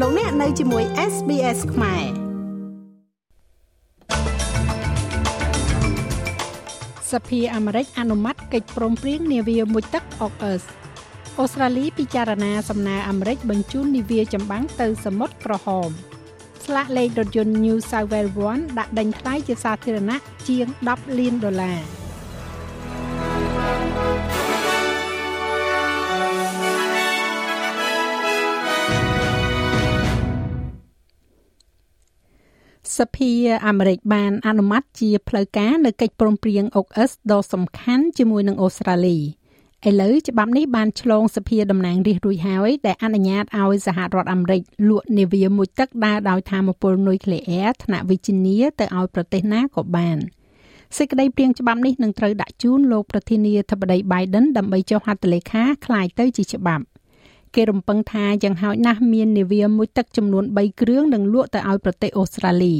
លោកអ្នកនៅជាមួយ SBS ខ្មែរសភាអាមេរិកអនុម័តកិច្ចព្រមព្រៀងនាវាមួយទឹកអុកអឺសអូស្ត្រាលីពិចារណាសំណើអាមេរិកបញ្ជូននាវាចម្បាំងទៅសមុទ្រក្រហមស្លាកលេខរថយន្ត New South Wales 1ដាក់ដេញថ្លៃជាសាធារណៈជាង10លានដុល្លារ ភាអាមេរិកបានអនុម័តជាផ្លូវការនៅកិច្ចព្រមព្រៀង AUKUS ដ៏សំខាន់ជាមួយនឹងអូស្ត្រាលីឥឡូវច្បាប់នេះបានឆ្លងសភាតំណាងរាស្ត្ររួចហើយដែលអនុញ្ញាតឲ្យសហរដ្ឋអាមេរិកលក់នាវាមួយទឹកដើរដោយធម្មពលនុយក្លេអ៊ែរថ្នាក់វីជីនីទៅឲ្យប្រទេសណាក៏បានសេចក្តីព្រាងច្បាប់នេះនឹងត្រូវដាក់ជូនលោកប្រធានាធិបតី Biden ដើម្បីចុះហត្ថលេខាคล้ายទៅជាច្បាប់ គេរំពឹងថាយ៉ាងហោចណាស់មាននាវាមួយទឹកចំនួន3គ្រឿងនឹងលក់ទៅឲ្យប្រទេសអូស្ត្រាលី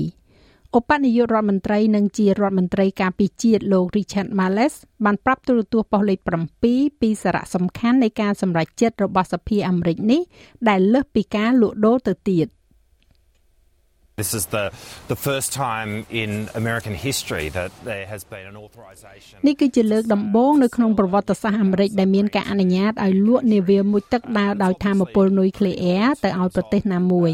ឧបនាយករដ្ឋមន្ត្រីនិងជារដ្ឋមន្ត្រីការពារជាតិលោក Richard Marles បានប្រាប់ទូរទស្សន៍ប៉ុស្តិ៍លេខ7ពីសារៈសំខាន់នៃការសម្រេចចិត្តរបស់សភាអាមេរិកនេះដែលលើសពីការលក់ដូរទៅទៀត។ This is the the first time in American history that there has been an authorization នេះគឺជាលើកដំបូងនៅក្នុងប្រវត្តិសាស្ត្រអាមេរិកដែលមានការអនុញ្ញាតឲ្យលក់នាវាមួយទឹកដើរដោយធម្មពលនុយក្លេអ៊ែរទៅឲ្យប្រទេសណាមួយ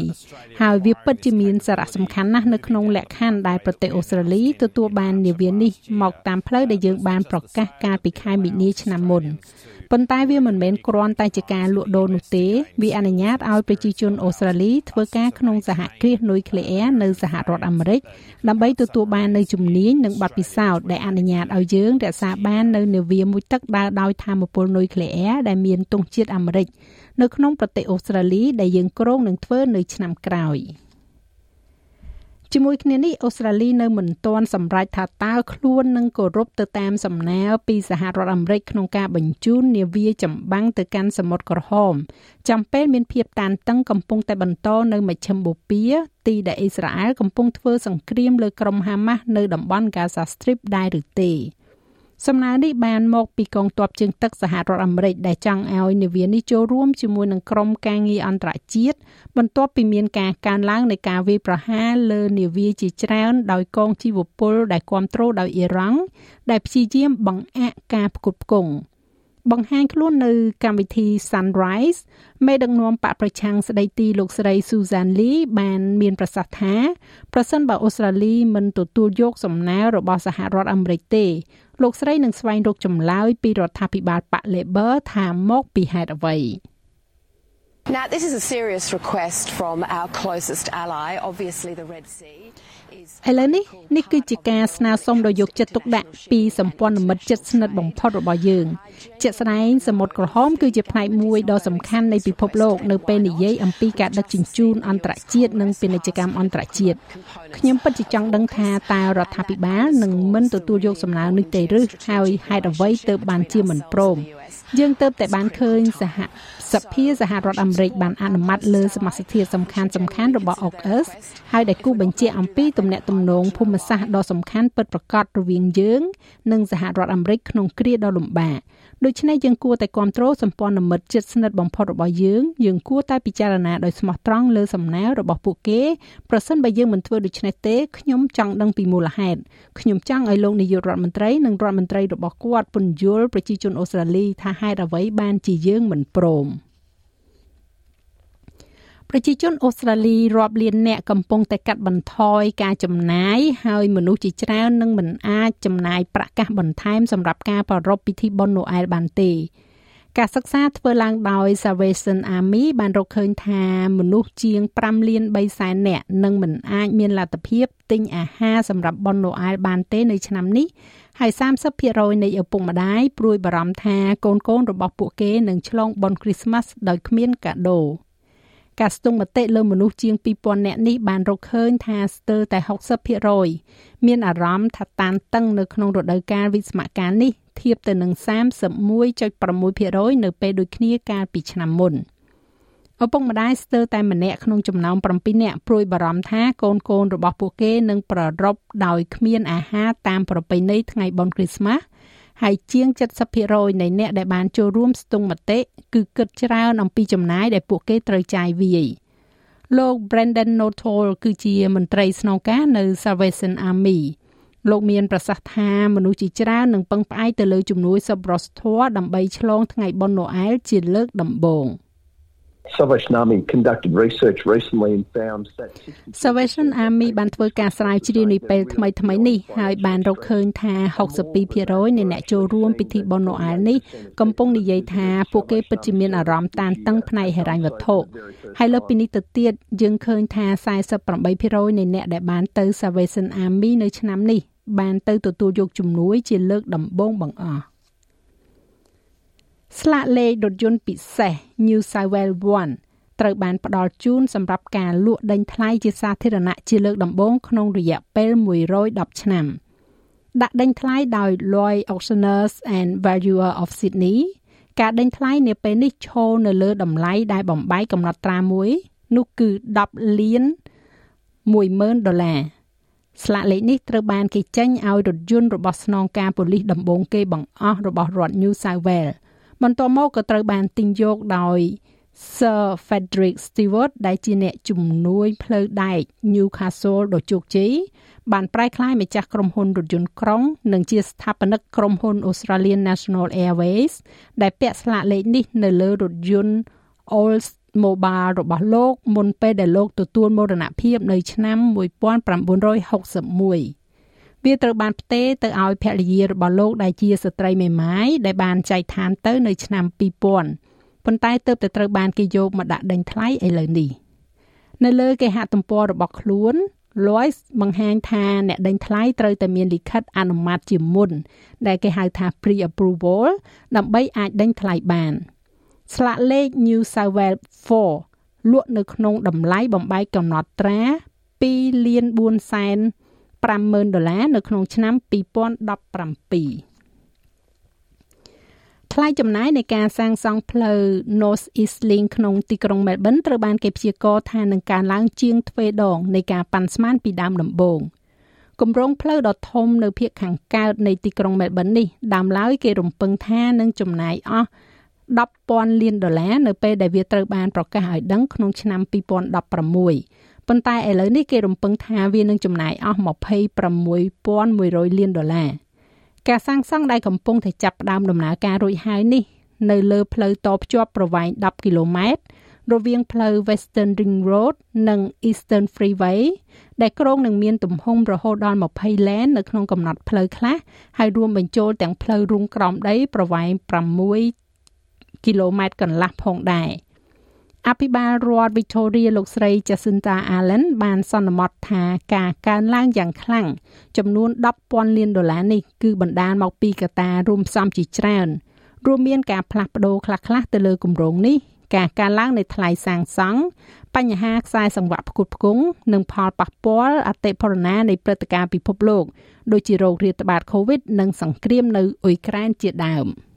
ហើយវាពិតជាមានសារៈសំខាន់ណាស់នៅក្នុងលក្ខខណ្ឌដែលប្រទេសអូស្ត្រាលីទទួលបាននាវានេះមកតាមផ្លូវដែលយើងបានប្រកាសកាលពីខែមីនាឆ្នាំមុន ប៉ុន្តែវាមិនមែនគ្រាន់តែជាការលក់ដូរនោះទេវាអនុញ្ញាតឲ្យប្រជាជនអូស្ត្រាលីធ្វើការក្នុងសហគ្រាសនុយក្លេអ៊ែរនៅសហរដ្ឋអាមេរិកដើម្បីទទួលបាននូវជំនាញនិងបទពិសោធន៍ដែលអនុញ្ញាតឲ្យយើងរក្សាបាននូវនាវាមួយទឹកដើរដោយធម្មពលនុយក្លេអ៊ែរដែលមានទង់ជាតិអាមេរិកនៅក្នុងប្រទេសអូស្ត្រាលីដែលយើងគ្រោងនឹងធ្វើនៅឆ្នាំក្រោយ។ ជាមួយគ្នានេះអូស្ត្រាលីនៅមិនទាន់សម្រេចថាតើខ្លួននឹងគោរពទៅតាមសំណើពីសហរដ្ឋអាមេរិកក្នុងការបញ្ជូននាវាចម្បាំងទៅកាន់សមុទ្រក្រហមចាំពេលមានភាពតានតឹងកំពុងតែបន្តនៅមជ្ឈិមបូព៌ាទីដែលអ៊ីស្រាអែលកំពុងធ្វើសង្គ្រាមលើក្រុមហាម៉ាស់នៅតំបន់ Gaza Strip ដែរឬទេ សំណើនេះបានមកពីកងទ័ពជើងទឹកសហរដ្ឋអាមេរិកដែលចង់ឲ្យនាវានេះចូលរួមជាមួយនឹងក្រុមការងារអន្តរជាតិបន្ទាប់ពីមានការកើនឡើងនៃការវាយប្រហារលើនាវាជាច្រើនដោយកងជីវពលដែលគ្រប់គ្រងដោយអ៊ីរ៉ង់ដែលព្យាយាមបង្អាក់ការផ្គត់ផ្គង់បង្ហាញខ្លួននៅកម្មវិធី Sunrise មេដឹកនាំបកប្រឆាំងស្ដីទីលោកស្រី Susan Lee បានមានប្រសាសន៍ថាប្រសិនបើអូស្ត្រាលីមិនទទួលយកសំណើរបស់សហរដ្ឋអាមេរិកទេ លោកស្រីនឹងស្វែងរកចម្លើយពីរដ្ឋាភិបាលបក Labor ថាមកពីហេតុអ្វី Now this is a serious request from our closest ally obviously the Red Sea ឥឡូវនេះនេះគឺជាការស្នើសុំដ៏យកចិត្តទុកដាក់ពីសម្ព័ន្ធមិត្តជិតស្និទ្ធបំផុតរបស់យើងជាក់ស្ដែងសមុទ្រក្រហមគឺជាផ្នែកមួយដ៏សំខាន់នៃពិភពលោកនៅពេលនិយាយអំពីការដឹកជញ្ជូនអន្តរជាតិនិងពាណិជ្ជកម្មអន្តរជាតិខ្ញុំពិតជាចង់ដឹងថាតើរដ្ឋាភិបាលនឹងមិនទទួលយកសំណើនេះទេឬហើយហេតុអ្វីទើបបានជាមិនព្រម យើងទៅតែបានឃើញសហសភាសហរដ្ឋអាមេរិកបានអនុម័តលើសមាសធាតុសំខាន់សំខាន់របស់ AUKUS ហើយដែលគូបញ្ជាក់អំពីទំនាក់ទំនងភូមិសាស្ត្រដ៏សំខាន់ពិតប្រាកដរវាងយើង និងសហរដ្ឋអាមេរិកក្នុងគ្រាដ៏លំបាកដូច្នេះយើងគួរតែគ្រប់គ្រងសម្ព័ន្ធមិត្តជិតស្និទ្ធបំផុតរបស់យើងយើងគួរតែពិចារណាដោយស្មោះត្រង់លើសំណើរបស់ពួកគេប្រសិនបើយើងមិនធ្វើដូច្នេះទេខ្ញុំចង់ដឹងពីមូលហេតុខ្ញុំចង់ឲ្យលោកនាយករដ្ឋមន្ត្រីនិងរដ្ឋមន្ត្រីរបស់គាត់ពន្យល់ប្រជាជនអូស្ត្រាលីថាហេតុអ្វីបានជាយើងមិនព្រម។ប្រជាជនអូស្ត្រាលីរាប់លានអ្នកកំពុងតែកាត់បន្ថយការចំណាយហើយមនុស្សជាច្រើននឹងមិនអាចចំណាយប្រាក់កាសបន្ថែមសម្រាប់ការប្រារព្ធពិធីបុណ្យណូអែលបានទេ ការសិក្សាធ្វើឡើងដោយ Salvation Army បានរកឃើញថាមនុស្សជាង5លាន3សែននាក់នឹងមិនអាចមានលទ្ធភាពទិញអាហារសម្រាប់បុណ្យណូអែលបានទេនៅឆ្នាំនេះហើយ30%នៃឪពុកម្ដាយព្រួយបារម្ភថាកូនៗរបស់ពួកគេនឹងឆ្លងបុណ្យគ្រីស្មាស់ដោយគ្មានកាដូ។ការស្ទង់មតិលើមនុស្សជាង2000នាក់នេះបានរកឃើញថាស្ទើរតែ60%មានអារម្មណ៍ថាតានតឹងនៅក្នុងរដូវកាលវិស្មកាលនេះ ធៀបទៅនឹង31.6%នៅពេលដូចគ្នាកាលពីឆ្នាំមុនឪពុកម្ដាយស្ទើរតែម្នាក់ក្នុងចំណោម7នាក់ព្រួយបារម្ភថាកូនកូនរបស់ពួកគេនឹងប្ររពដោយគ្មានអាហារតាមប្រពៃណីថ្ងៃបុណ្យគ្រីស្មាស់ហើយជាង70%នៃអ្នកដែលបានចូលរួមស្ទង់មតិគឺគិតច្រើនអំពីចំណាយដែលពួកគេត្រូវចាយវាយលោក Brandon Nottol គឺជាមន្ត្រីស្នងការនៅ Salvation Army លោកមានប្រសាសន៍ថាមនុស្សជាច្រើននឹងពឹងផ្អែកទៅលើជំនួយសប្បុរសធម៌ដើម្បីឆ្លងថ្ងៃបុណ្យណូអែលជាលើកដំបូង។ Salvation Army conducted research recently and found that Salvation Army បានធ្វើការស្រាវជ្រាវនាពេលថ្មីថ្មីនេះហើយបានរកឃើញថា62%នៃអ្នកចូលរួមពិធីបុណ្យណូអែលនេះកំពុងនិយាយថាពួកគេពិតជាមានអារម្មណ៍តានតឹងផ្នែកហិរញ្ញវត្ថុហើយលើពីនេះទៅទៀតយើងឃើញថា48%នៃអ្នកដែលបានទៅ Salvation Army នៅឆ្នាំនេះបានទៅទទួលយកជំនួយជាលើកដំបូងបង្អស់ ស្លាកលេខរថយន្តពិសេស New South Wales 1ត្រូវបានផ្ដល់ជូនសម្រាប់ការលក់ដេញថ្លៃជាសាធារណៈជាលើកដំបូងក្នុងរយៈពេល110ឆ្នាំដាក់ដេញថ្លៃដោយ Lloyd Auctioneers and Valuer of Sydney ការដេញថ្លៃនាពេលនេះឈរនៅលើតម្លៃដែលបំបីកំណត់ត្រាមួយ នោះគឺ10លាន10000ដុល្លារស្លាកលេខនេះត្រូវបានគេចេញឲ្យរថយន្តរបស់ស្នងការប៉ូលីសដំបងគេបង្អស់របស់រដ្ឋ New South Wales បន្ទាប់មកក៏ត្រូវបានទិញយកដោយ Sir Frederick Stewart ដែលជាអ្នកជំនួយផ្លូវដែក Newcastle ដ៏ជោគជ័យបានប្រែក្លាយម្ចាស់ក្រុមហ៊ុនរថយន្តក្រុង និងជាស្ថាបនិកក្រុមហ៊ុន Australian National Airways ដែលពាក់ស្លាកលេខនេះនៅលើរថយន្ត Oldsmobile របស់លោកមុនពេលដែលលោកទទួលមរណភាពនៅឆ្នាំ1961 វាត្រូវបានផ្ទេរទៅឲ្យភរិយារបស់លោកដែលជាស្ត្រីមេម៉ាយដែលបានចែកឋានទៅនៅឆ្នាំ2000ប៉ុន្តែទើបតែត្រូវបានគេយកមកដាក់ដេញថ្លៃឥឡូវនេះនៅលើគេហទំព័ររបស់ខ្លួន Lois បង្ហាញថាអ្នកដេញថ្លៃត្រូវតែមានលិខិតអនុម័តជាមុន ដែលគេហៅថា pre-approval ដើម្បីអាចដេញថ្លៃបាន ស្លាកលេខ New South Wales 4លក់នៅក្នុងតម្លៃបំបែកកំណត់ត្រា2លាន4សែន 50,000ដុល្លារនៅក្នុងឆ្នាំ2017ថ្លៃចំណាយនៃការសាងសង់ផ្លូវ North East Link ក្នុងទីក្រុង Melbourne ត្រូវបានគេព្យាករណ៍ថានឹងកើនឡើងជាងទ្វេដងនៃការប៉ាន់ស្មានពីដើមដំបូងគម្រោងផ្លូវដ៏ធំនៅភាគខាងកើតនៃទីក្រុង Melbourne នេះដើមឡើយគេរំពឹងថានឹងចំណាយអស់10,000លានដុល្លារនៅពេលដែលវាត្រូវបានប្រកាសឲ្យដឹងក្នុងឆ្នាំ2016 ប៉ុន្តែឥឡូវនេះគេរំពឹងថាវានឹងចំណាយអស់26,100លានដុល្លារការសាងសង់ដែលកំពុងតែចាប់ផ្ដើមដំណើរការរួចហើយនេះ នៅលើផ្លូវតភ្ជាប់ប្រវែង10គីឡូម៉ែត្ររវាងផ្លូវ Western Ring Road និង Eastern Freeway ដែលក្រុងនឹងមានទំហំរហូតដល់20លែននៅក្នុងកំណត់ផ្លូវខ្លះហើយរួមបញ្ចូលទាំងផ្លូវរុងក្រោមដីប្រវែង6គីឡូម៉ែត្រកន្លះផងដែរ។ អភិបាលរដ្ឋ Victoria លោកស្រី Jacinta Allen បានសន្មត់ថាការកើនឡើងយ៉ាងខ្លាំងចំនួន10,000លានដុល្លារនេះគឺបណ្ដាលមកពីកត្តារួមផ្សំជាច្រើនរួមមានការផ្លាស់ប្ដូរខ្លះៗទៅលើគម្រោងនេះការកើនឡើងនៃថ្លៃសាងសង់បញ្ហាខ្សែសង្វាក់ផ្គត់ផ្គង់និងផលប៉ះពាល់អតិផរណានៃព្រឹត្តិការណ៍ពិភពលោកដូចជាโรគរាតត្បាត COVID និងសង្គ្រាមនៅអ៊ុយក្រែនជាដើម។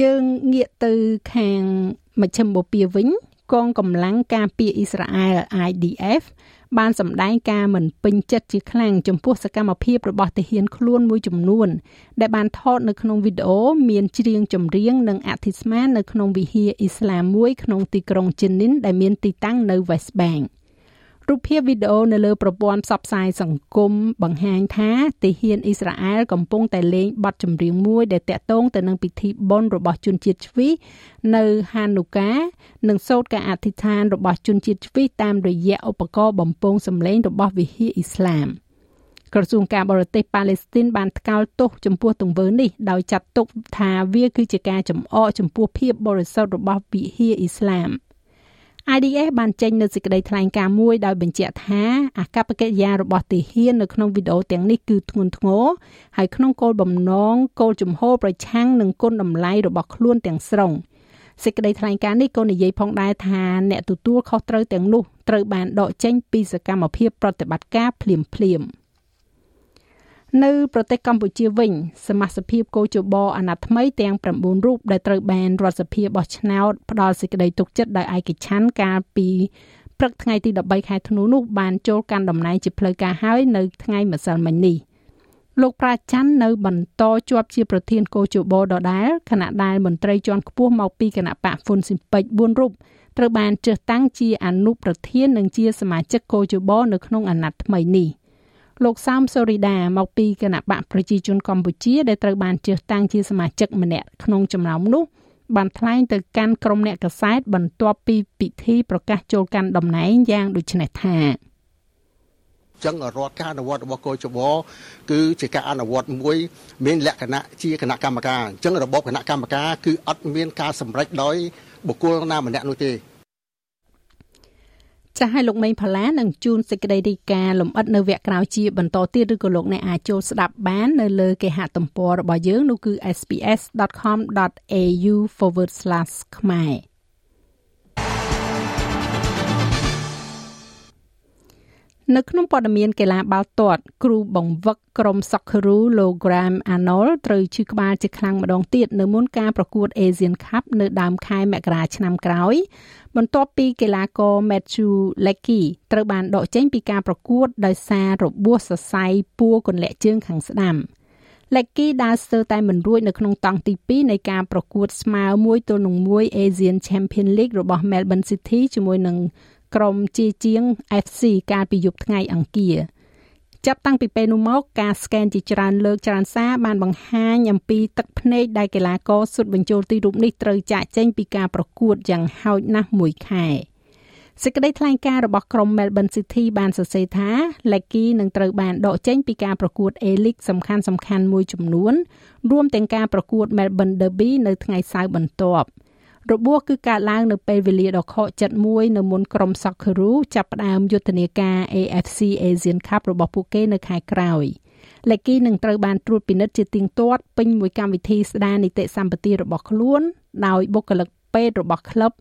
យើងងាកទៅខាងមជ្ឈិមបូព៌ាវិញកងកម្លាំងការពារអ៊ីស្រាអែល IDF បានសម្ដែងការមិនពេញចិត្តជាខ្លាំងចំពោះសកម្មភាពរបស់ទាហានខ្លួនមួយចំនួន ដែលបានថតនៅក្នុងវីដេអូមានច្រៀងចម្រៀងនិងអធិស្មាននៅក្នុងវិហារអ៊ីស្លាមមួយក្នុងទីក្រុងជីនីនដែលមានទីតាំងនៅ West Bank ។ រូបភាពវីដេអូនៅលើប្រព័ន្ធផ្សព្វផ្សាយសង្គមបង្ហាញថាទាហានអ៊ីស្រាអែលកំពុងតែលេងបទចម្រៀងមួយដែលតាក់ទងទៅនឹងពិធីបុណ្យរបស់ជនជាតិជ្វីសនៅហានូកានិងសូត្រការអធិដ្ឋានរបស់ជនជាតិជ្វីសតាមរយៈឧបករណ៍បំពងសម្លេងរបស់វិហារអ៊ីស្លាមក្រសួងការបរទេសប៉ាឡេស្ទីនបានថ្កោលទោសចំពោះទង្វើនេះដោយចាត់ទុកថាវាគឺជាការចំអកចំពោះភាពបរិសុទ្ធរបស់វិហារអ៊ីស្លាម។ IDF បានចេញនូវសេចក្តីថ្លែងការណ៍មួយដោយបញ្ជាក់ថាអាកប្បកិរិយារបស់ទាហាននៅក្នុងវីដេអូទាំងនេះគឺធ្ងន់ធ្ងរហើយក្នុងគោលបំណងគោលជំហរប្រឆាំងនឹងគុណតម្លៃរបស់ខ្លួនទាំងស្រុងសេចក្តីថ្លែងការណ៍នេះក៏និយាយផងដែរថាអ្នកទទួលខុសត្រូវទាំងនោះត្រូវបានដកចេញពីសកម្មភាពប្រតិបត្តិការភ្លាមៗ នៅប្រទេសកម្ពុជាវិញ សមាជិកភាពកោជបអាណត្តិថ្មីទាំង9រូបដែលត្រូវបានរដ្ឋសភាបោះឆ្នោតផ្ដល់សេចក្តីទុកចិត្តដោយឯកច្ឆ័ន្ទកាលពីព្រឹកថ្ងៃទី13ខែធ្នូនោះបានចូលកាន់តំណែងជាផ្លូវការហើយនៅថ្ងៃម្សិលមិញនេះលោកប្រាច័ន្ទនៅបន្តជាប់ជាប្រធានកោជបដដែលខណៈដែលមន្ត្រីជាន់ខ្ពស់មកពីគណៈបកហ្វុនស៊ីមពេច4រូបត្រូវបានជ្រើសតាំងជាអនុប្រធាននិងជាសមាជិកកោជបនៅក្នុងអាណត្តិថ្មីនេះ លោកសោមសូរីដាមកពីគណៈបកប្រជាជនកម្ពុជាដែលត្រូវបានជ្រើសតាំងជាសមាជិកម្នាក់ក្នុងចំណោមនោះបានថ្លែងទៅកាន់ក្រុមអ្នកកសែតបន្ទាប់ពីពិធីប្រកាសចូលកាន់តំណែងយ៉ាងដូចនេះថាចឹងរដ្ឋការអនុវត្តរបស់កោជបគឺជាការអនុវត្តមួយមានលក្ខណៈជាគណៈកម្មការអញ្ចឹងរបបគណៈកម្មការគឺអត់មានការសម្រេចដោយបុគ្គលណាម្នាក់នោះទេ ចាស់ឲ្យលោកមេងផល្លានឹងជូនសេចក្តីរីកាលំអិតនៅវគ្គក្រោយជាបន្តទៀតឬក៏លោកអ្នកអាចចូលស្ដាប់បាននៅលើគេហទំព័ររបស់យើងនោះគឺ sps.com.au/ ខ្មែរ នៅក្នុងព័ត៌មានកីឡាបាល់ទាត់គ្រូបង្វឹកក្រុម Socceroo លោក Graham Arnold ត្រូវឈឺក្បាលជាខ្លាំងម្ដងទៀតនៅមុនការប្រកួត Asian Cup នៅដើមខែមករាឆ្នាំក្រោយ បន្ទាប់ពីកីឡាករ Matthew Lecky ត្រូវបានដកចេញពីការប្រកួតដោយសាររបួសសរសៃពួរគន្លាក់ជើងខាងស្ដាំ Lecky ដើរស្ទើរតែមិនរួចនៅក្នុងតង់ទី2នៃការប្រកួតស្មើមួយទល់នឹង1 Asian Champion League របស់ Melbourne City ជាមួយនឹង ក្រុមជាជាង FC កាលពីយប់ថ្ងៃអង្គារចាប់តាំងពីពេលនោះមកការស្កេនជាច្រើនលើកច្រើនសារបានបង្ហាញអំពីទឹកភ្នែកដែលកីឡាករសុទ្ធបញ្ចូលទីរូបនេះត្រូវចាក់ចេញពីការប្រកួតយ៉ាងហោចណាស់មួយខែសេចក្តីថ្លែងការណ៍របស់ក្រុម Melbourne City បានសរសេរថា Lecky នឹងត្រូវបានដកចេញពីការប្រកួត A-League សំខាន់សំខាន់មួយចំនួន រួមទាំងការប្រកួត Melbourne Derby នៅថ្ងៃសៅរ៍បន្ទាប់ របួសគឺកើតឡើងនៅពេលវេលាដ៏ខកចិត្តមួយនៅមុនក្រុម Socceroo ចាប់ផ្ដើមយុទ្ធនាការ AFC Asian Cup របស់ពួកគេនៅខែក្រោយលេគីនឹងត្រូវបានត្រួតពិនិត្យជាទៀងទាត់ពេញមួយកម្មវិធីស្ដារនីតិសម្បទារបស់ខ្លួន ដោយបុគ្គលិកពេទ្យរបស់ក្លឹប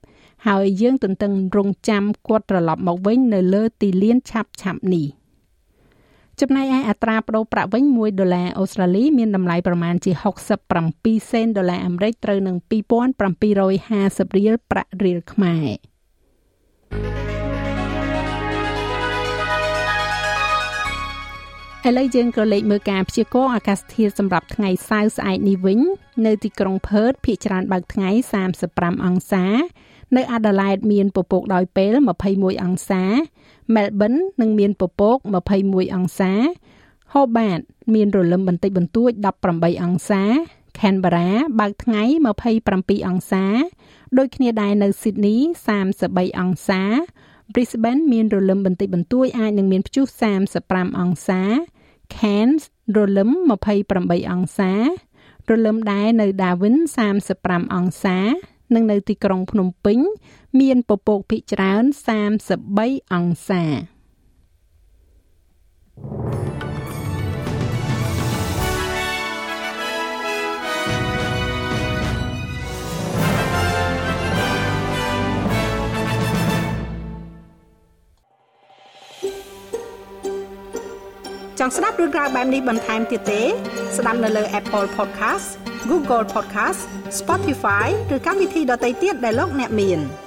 ហើយយើងទន្ទឹងរង់ចាំគាត់ត្រឡប់មកវិញនៅលើទីលានឆាប់ឆាប់នេះ។ ចំណែកឯអត្រាប្តូរប្រាក់វិញ1ដុល្លារអូស្ត្រាលីមានតម្លៃប្រមាណជា67សេនដុល្លារអាមេរិកត្រូវនឹង2750រៀលប្រាក់រៀលខ្មែរឥឡូវយើងក៏លេខមើលការព្យាករណ៍អាកាសធាតុសម្រាប់ថ្ងៃសៅរ៍ស្អែកនេះវិញ នៅទីក្រុងផឺតភាគច្រើនបើកថ្ងៃ35អង្សា នៅអាដាលេដមានពពកដោយពេល21អង្សា Melbourne នឹងមានពពក21អង្សា Hobart មានរលឹមបន្តិចបន្តួច18អង្សា Canberra បើកថ្ងៃ27អង្សា ដូចគ្នាដែរនៅ Sydney 33អង្សា Brisbane មានរលឹមបន្តិចបន្តួចអាចនឹងមានព្យុះ35អង្សា Cairns រលឹម28អង្សារលឹមដែរនៅ Darwin 35អង្សា និងនៅទីក្រុងភ្នំពេញ មានពពកភាគច្រើន33អង្សាចង់ស្ដាប់រឿងរ៉ាវបែបនេះបន្ថែមទៀតទេ ស្ដាប់នៅលើ Apple Podcast Google Podcast Spotify ឬកម្មវិធីដទៃទៀតដែលលោកអ្នកមាន។